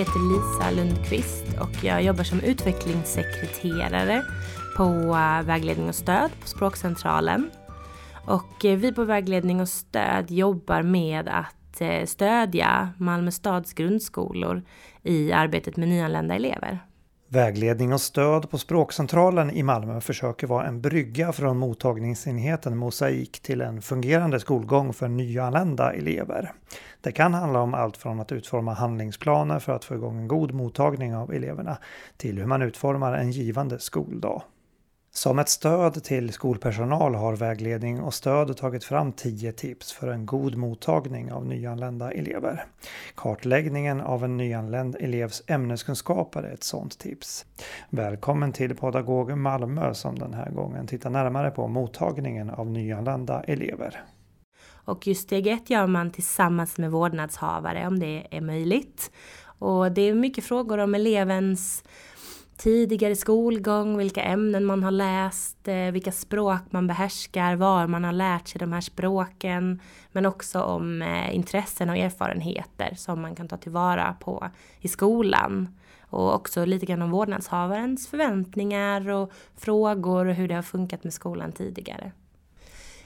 Jag heter Lisa Lundqvist och jag jobbar som utvecklingssekreterare på eh, Vägledning och stöd på Språkcentralen. Och eh, vi på Vägledning och stöd jobbar med att eh, stödja Malmö stads grundskolor i arbetet med nyanlända elever. Vägledning och stöd på Språkcentralen i Malmö försöker vara en brygga från mottagningsenheten Mosaik till en fungerande skolgång för nyanlända elever. Det kan handla om allt från att utforma handlingsplaner för att få igång en god mottagning av eleverna till hur man utformar en givande skoldag. Som ett stöd till skolpersonal har Vägledning och stöd tagit fram 10 tips för en god mottagning av nyanlända elever. Kartläggningen av en nyanländ elevs ämneskunskaper är ett sådant tips. Välkommen till Pedagog Malmö som den här gången tittar närmare på mottagningen av nyanlända elever. Och just steg ett gör man tillsammans med vårdnadshavare om det är möjligt. Och det är mycket frågor om elevens tidigare skolgång, vilka ämnen man har läst, eh, vilka språk man behärskar, var man har lärt sig de här språken. Men också om eh, intressen och erfarenheter som man kan ta tillvara på i skolan. Och också lite grann om vårdnadshavarens förväntningar och frågor och hur det har funkat med skolan tidigare.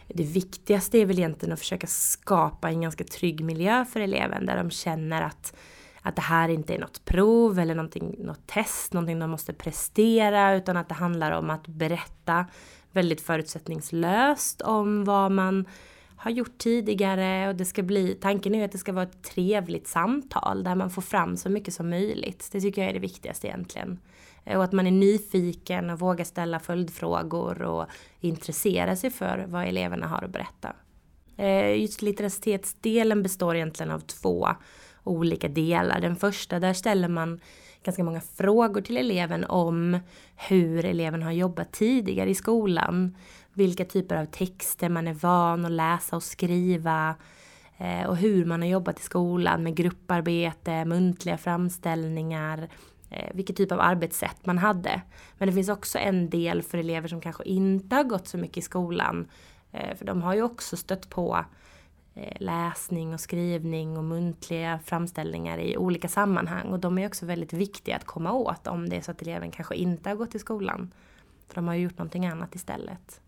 Det viktigaste är väl egentligen att försöka skapa en ganska trygg miljö för eleven där de känner att att det här inte är något prov eller något test, någonting de måste prestera, utan att det handlar om att berätta väldigt förutsättningslöst om vad man har gjort tidigare och det ska bli, tanken är att det ska vara ett trevligt samtal där man får fram så mycket som möjligt. Det tycker jag är det viktigaste egentligen. Och att man är nyfiken och vågar ställa följdfrågor och intressera sig för vad eleverna har att berätta. Eh, just litteracitetsdelen består egentligen av två olika delar. Den första, där ställer man ganska många frågor till eleven om hur eleven har jobbat tidigare i skolan. Vilka typer av texter man är van att läsa och skriva eh, och hur man har jobbat i skolan med grupparbete, muntliga framställningar, eh, vilken typ av arbetssätt man hade. Men det finns också en del för elever som kanske inte har gått så mycket i skolan. Eh, för de har ju också stött på Eh, läsning och skrivning och muntliga framställningar i olika sammanhang. Och de är också väldigt viktiga att komma åt om det är så att eleven kanske inte har gått i skolan. För de har ju gjort någonting annat istället.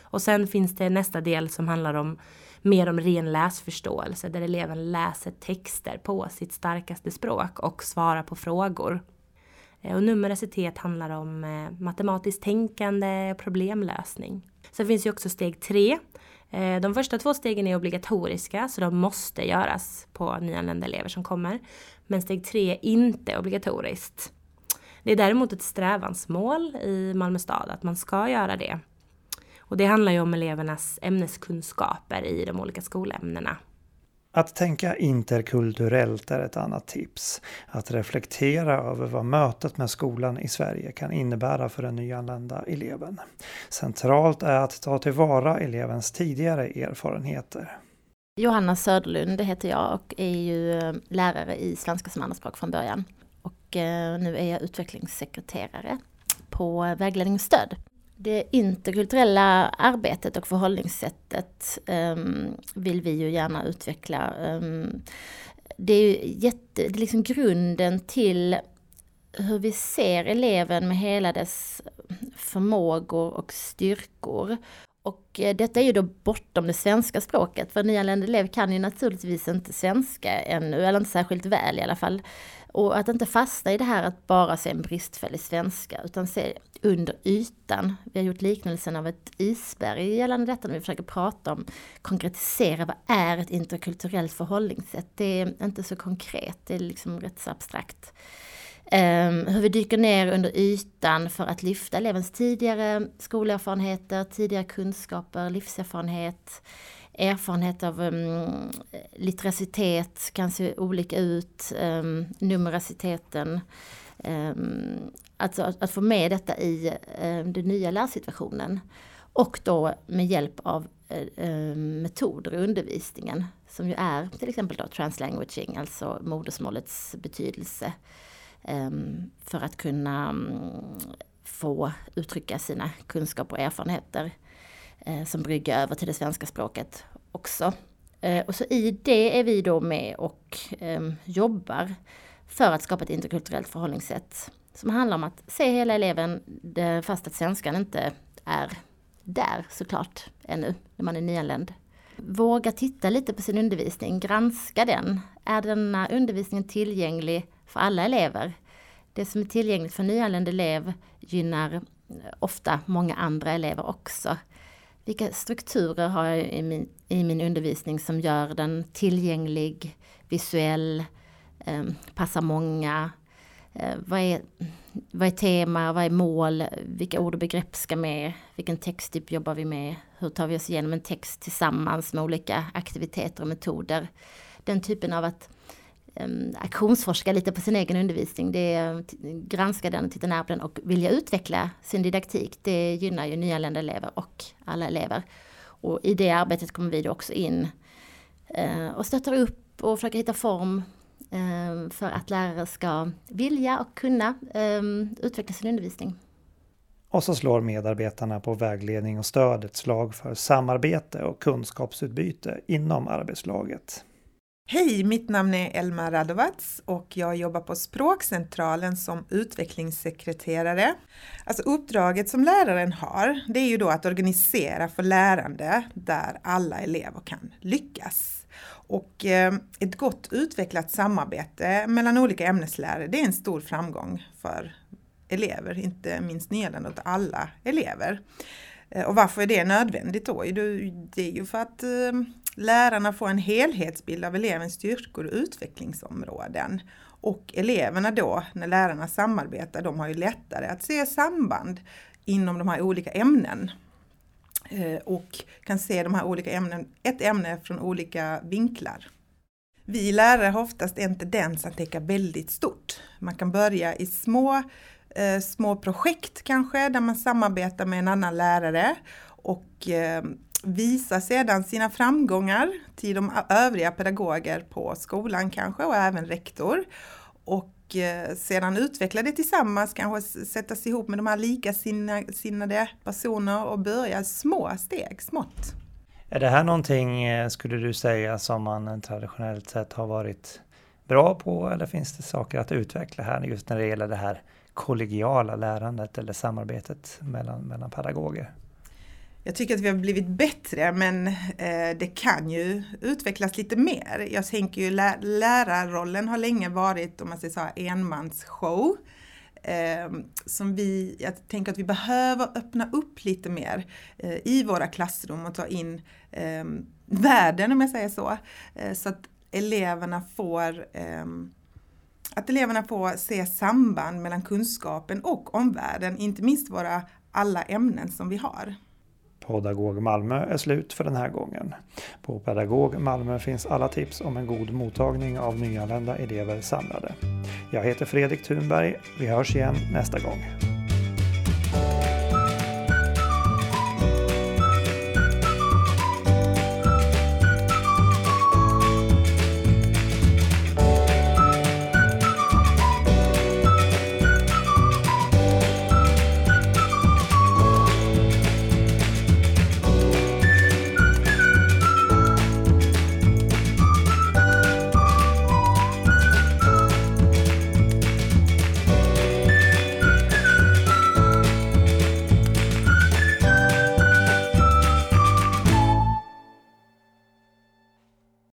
Och sen finns det nästa del som handlar om mer om ren läsförståelse där eleven läser texter på sitt starkaste språk och svarar på frågor. Eh, och numeracitet handlar om eh, matematiskt tänkande och problemlösning. Sen finns ju också steg tre Eh, de första två stegen är obligatoriska så de måste göras på nyanlända elever som kommer. Men steg tre är inte obligatoriskt. Det är däremot ett strävansmål i Malmö stad att man ska göra det. Och det handlar ju om elevernas ämneskunskaper i de olika skolämnena. Att tänka interkulturellt är ett annat tips. Att reflektera över vad mötet med skolan i Sverige kan innebära för den nyanlända eleven. Centralt är att ta tillvara elevens tidigare erfarenheter. Johanna Söderlund heter jag och är ju eh, lärare i svenska som andraspråk från början. Och eh, nu är jag utvecklingssekreterare på Vägledning och stöd det interkulturella arbetet och förhållningssättet um, vill vi ju gärna utveckla. Um, det är ju jätte, det är liksom grunden till hur vi ser eleven med hela dess förmågor och styrkor. Och eh, detta är ju då bortom det svenska språket, för nyanländ elev kan ju naturligtvis inte svenska ännu, eller inte särskilt väl i alla fall. Och att inte fastna i det här att bara se en bristfällig svenska, utan se under ytan. Vi har gjort liknelsen av ett isberg gällande detta när vi försöker prata om, konkretisera vad är ett interkulturellt förhållningssätt? Det är inte så konkret, det är liksom rätt så abstrakt. Um, hur vi dyker ner under ytan för att lyfta elevens tidigare skolerfarenheter, tidigare kunskaper, livserfarenhet, erfarenhet av ehm, um, litteracitet kan se olika ut, ehm, um, numeraciteten. Um, ehm, alltså att, att, få med detta i um, den nya lärsituationen. Och då med hjälp av uh, metoder i undervisningen som ju är till exempel då translanguaging, alltså modersmålets betydelse um, för att kunna mm, få uttrycka sina kunskaper och erfarenheter Eh, som brygga över till det svenska språket också. Eh, och så i det är vi då med och eh, jobbar för att skapa ett interkulturellt förhållningssätt som handlar om att se hela eleven fast att svenskan inte är där såklart ännu när man är nyanländ. Våga titta lite på sin undervisning, granska den. Är denna undervisningen tillgänglig för alla elever? Det som är tillgängligt för nyanländ elev gynnar ofta många andra elever också. Vilka strukturer har jag i min, i min undervisning som gör den tillgänglig, visuell, eh, passar många? Eh, vad, är, vad är tema, vad är mål, vilka ord och begrepp ska med, vilken texttyp jobbar vi med, hur tar vi oss igenom en text tillsammans med olika aktiviteter och metoder. Den typen av att um, aktionsforska lite på sin egen undervisning, det är granska den och titta nära på den och vilja utveckla sin didaktik. Det gynnar ju nyanlända elever och alla elever. Och i det arbetet kommer vi då också in uh, och stöttar upp och försöker hitta form uh, för att lärare ska vilja och kunna um, utveckla sin undervisning. Och så slår medarbetarna på vägledning och stöd ett slag för samarbete och kunskapsutbyte inom arbetslaget. Hej, mitt namn är Elma Radovac och jag jobbar på Språkcentralen som utvecklingssekreterare. Alltså uppdraget som läraren har, det är ju då att organisera för lärande där alla elever kan lyckas. Och eh, ett gott utvecklat samarbete mellan olika ämneslärare, det är en stor framgång för elever, inte minst nyanlända, utan alla elever. Eh, och varför är det nödvändigt då? Det är ju för att eh, lärarna får en helhetsbild av elevens styrkor och utvecklingsområden. Och eleverna då, när lärarna samarbetar, de har ju lättare att se samband inom de här olika ämnen. Eh, och kan se de här olika ämnen, ett ämne från olika vinklar. Vi lärare har oftast en tendens att tänka väldigt stort. Man kan börja i små eh, små projekt kanske där man samarbetar med en annan lärare och eh, visar sedan sina framgångar till de övriga pedagoger på skolan kanske och även rektor. Och eh, sedan utveckla det tillsammans, kanske sättas ihop med de här likasinnade personer och börja små steg, smått. Är det här någonting, eh, skulle du säga, som man traditionellt sett har varit bra på eller finns det saker att utveckla här just när det gäller det här kollegiala lärandet eller samarbetet mellan, mellan pedagoger? Jag tycker att vi har blivit bättre men eh, det kan ju utvecklas lite mer. Jag tänker ju lä lärarrollen har länge varit, om man säger så här, enmansshow. Eh, som vi, jag tänker att vi behöver öppna upp lite mer eh, i våra klassrum och ta in ehm, världen om jag säger så. Eh, så att eleverna får eh, att eleverna får se samband mellan kunskapen och omvärlden, inte minst våra alla ämnen som vi har. Pedagog Malmö är slut för den här gången. På Pedagog Malmö finns alla tips om en god mottagning av nyanlända elever samlade. Jag heter Fredrik Thunberg. Vi hörs igen nästa gång.